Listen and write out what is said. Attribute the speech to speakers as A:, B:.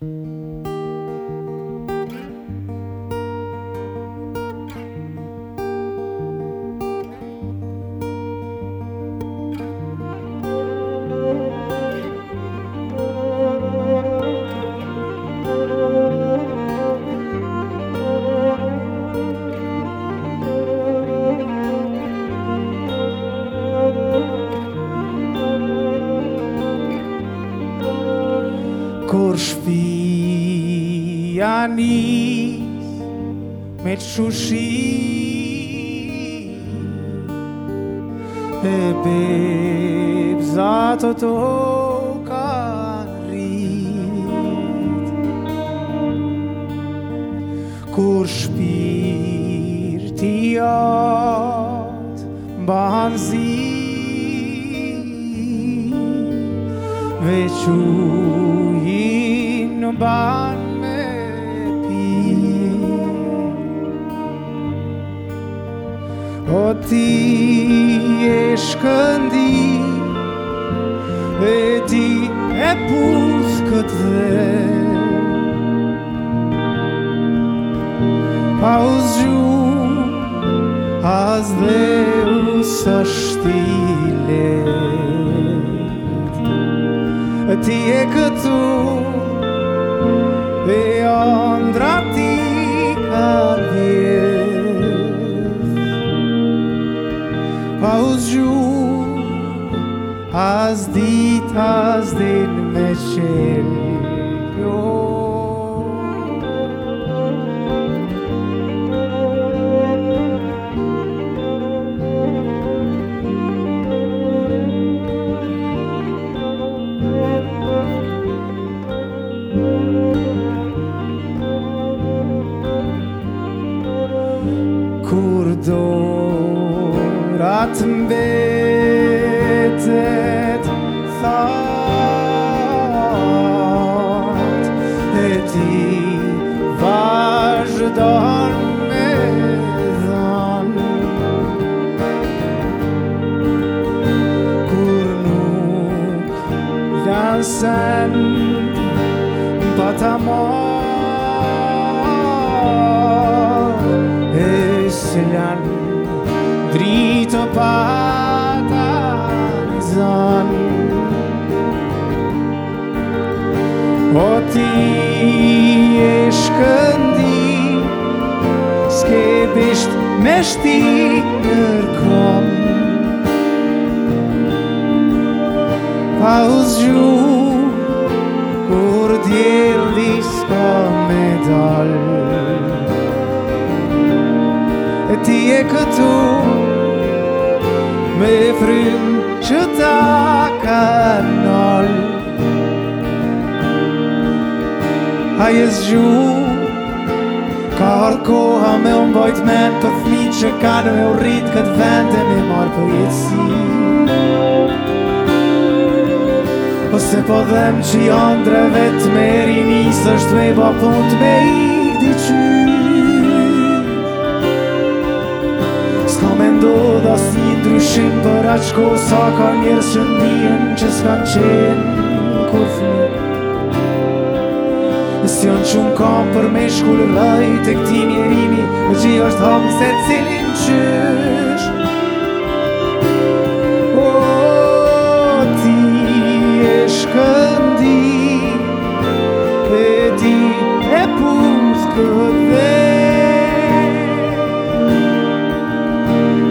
A: Thank you. kur shpia njës me të shushi e bebë zato të ka rrit kur shpirë ti atë mbahan zi vequrë mbanë me ti O ti e shkëndi E ti e pus këtë dhe Pa u zhju As dhe u së shtile Ti e këtu Leandra Pauzgiù as ditas del mecello anbetet, sagt, et i vardar medan. Gurnuk lansen batamar, eslen pa t'a O ti e shkëndi s'ke pësht me shti nërkom Pa uzgju kur djel dispo me dal E ti e këtu me frym që ta ka nëll A jes gju Ka arë me umbojt me të thmi që ka në me urrit këtë vend me marë për jetësi Ose po dhem që andre vetë me rinis është me bapun të me i diqyr s'ka me ndo dhe si ndryshim për aqko sa ka njerës që ndihen që s'kan qenë kur fërë Si janë që më kam për me shkullë lajt e këti mjerimi Në që i është hamë se cilin qërë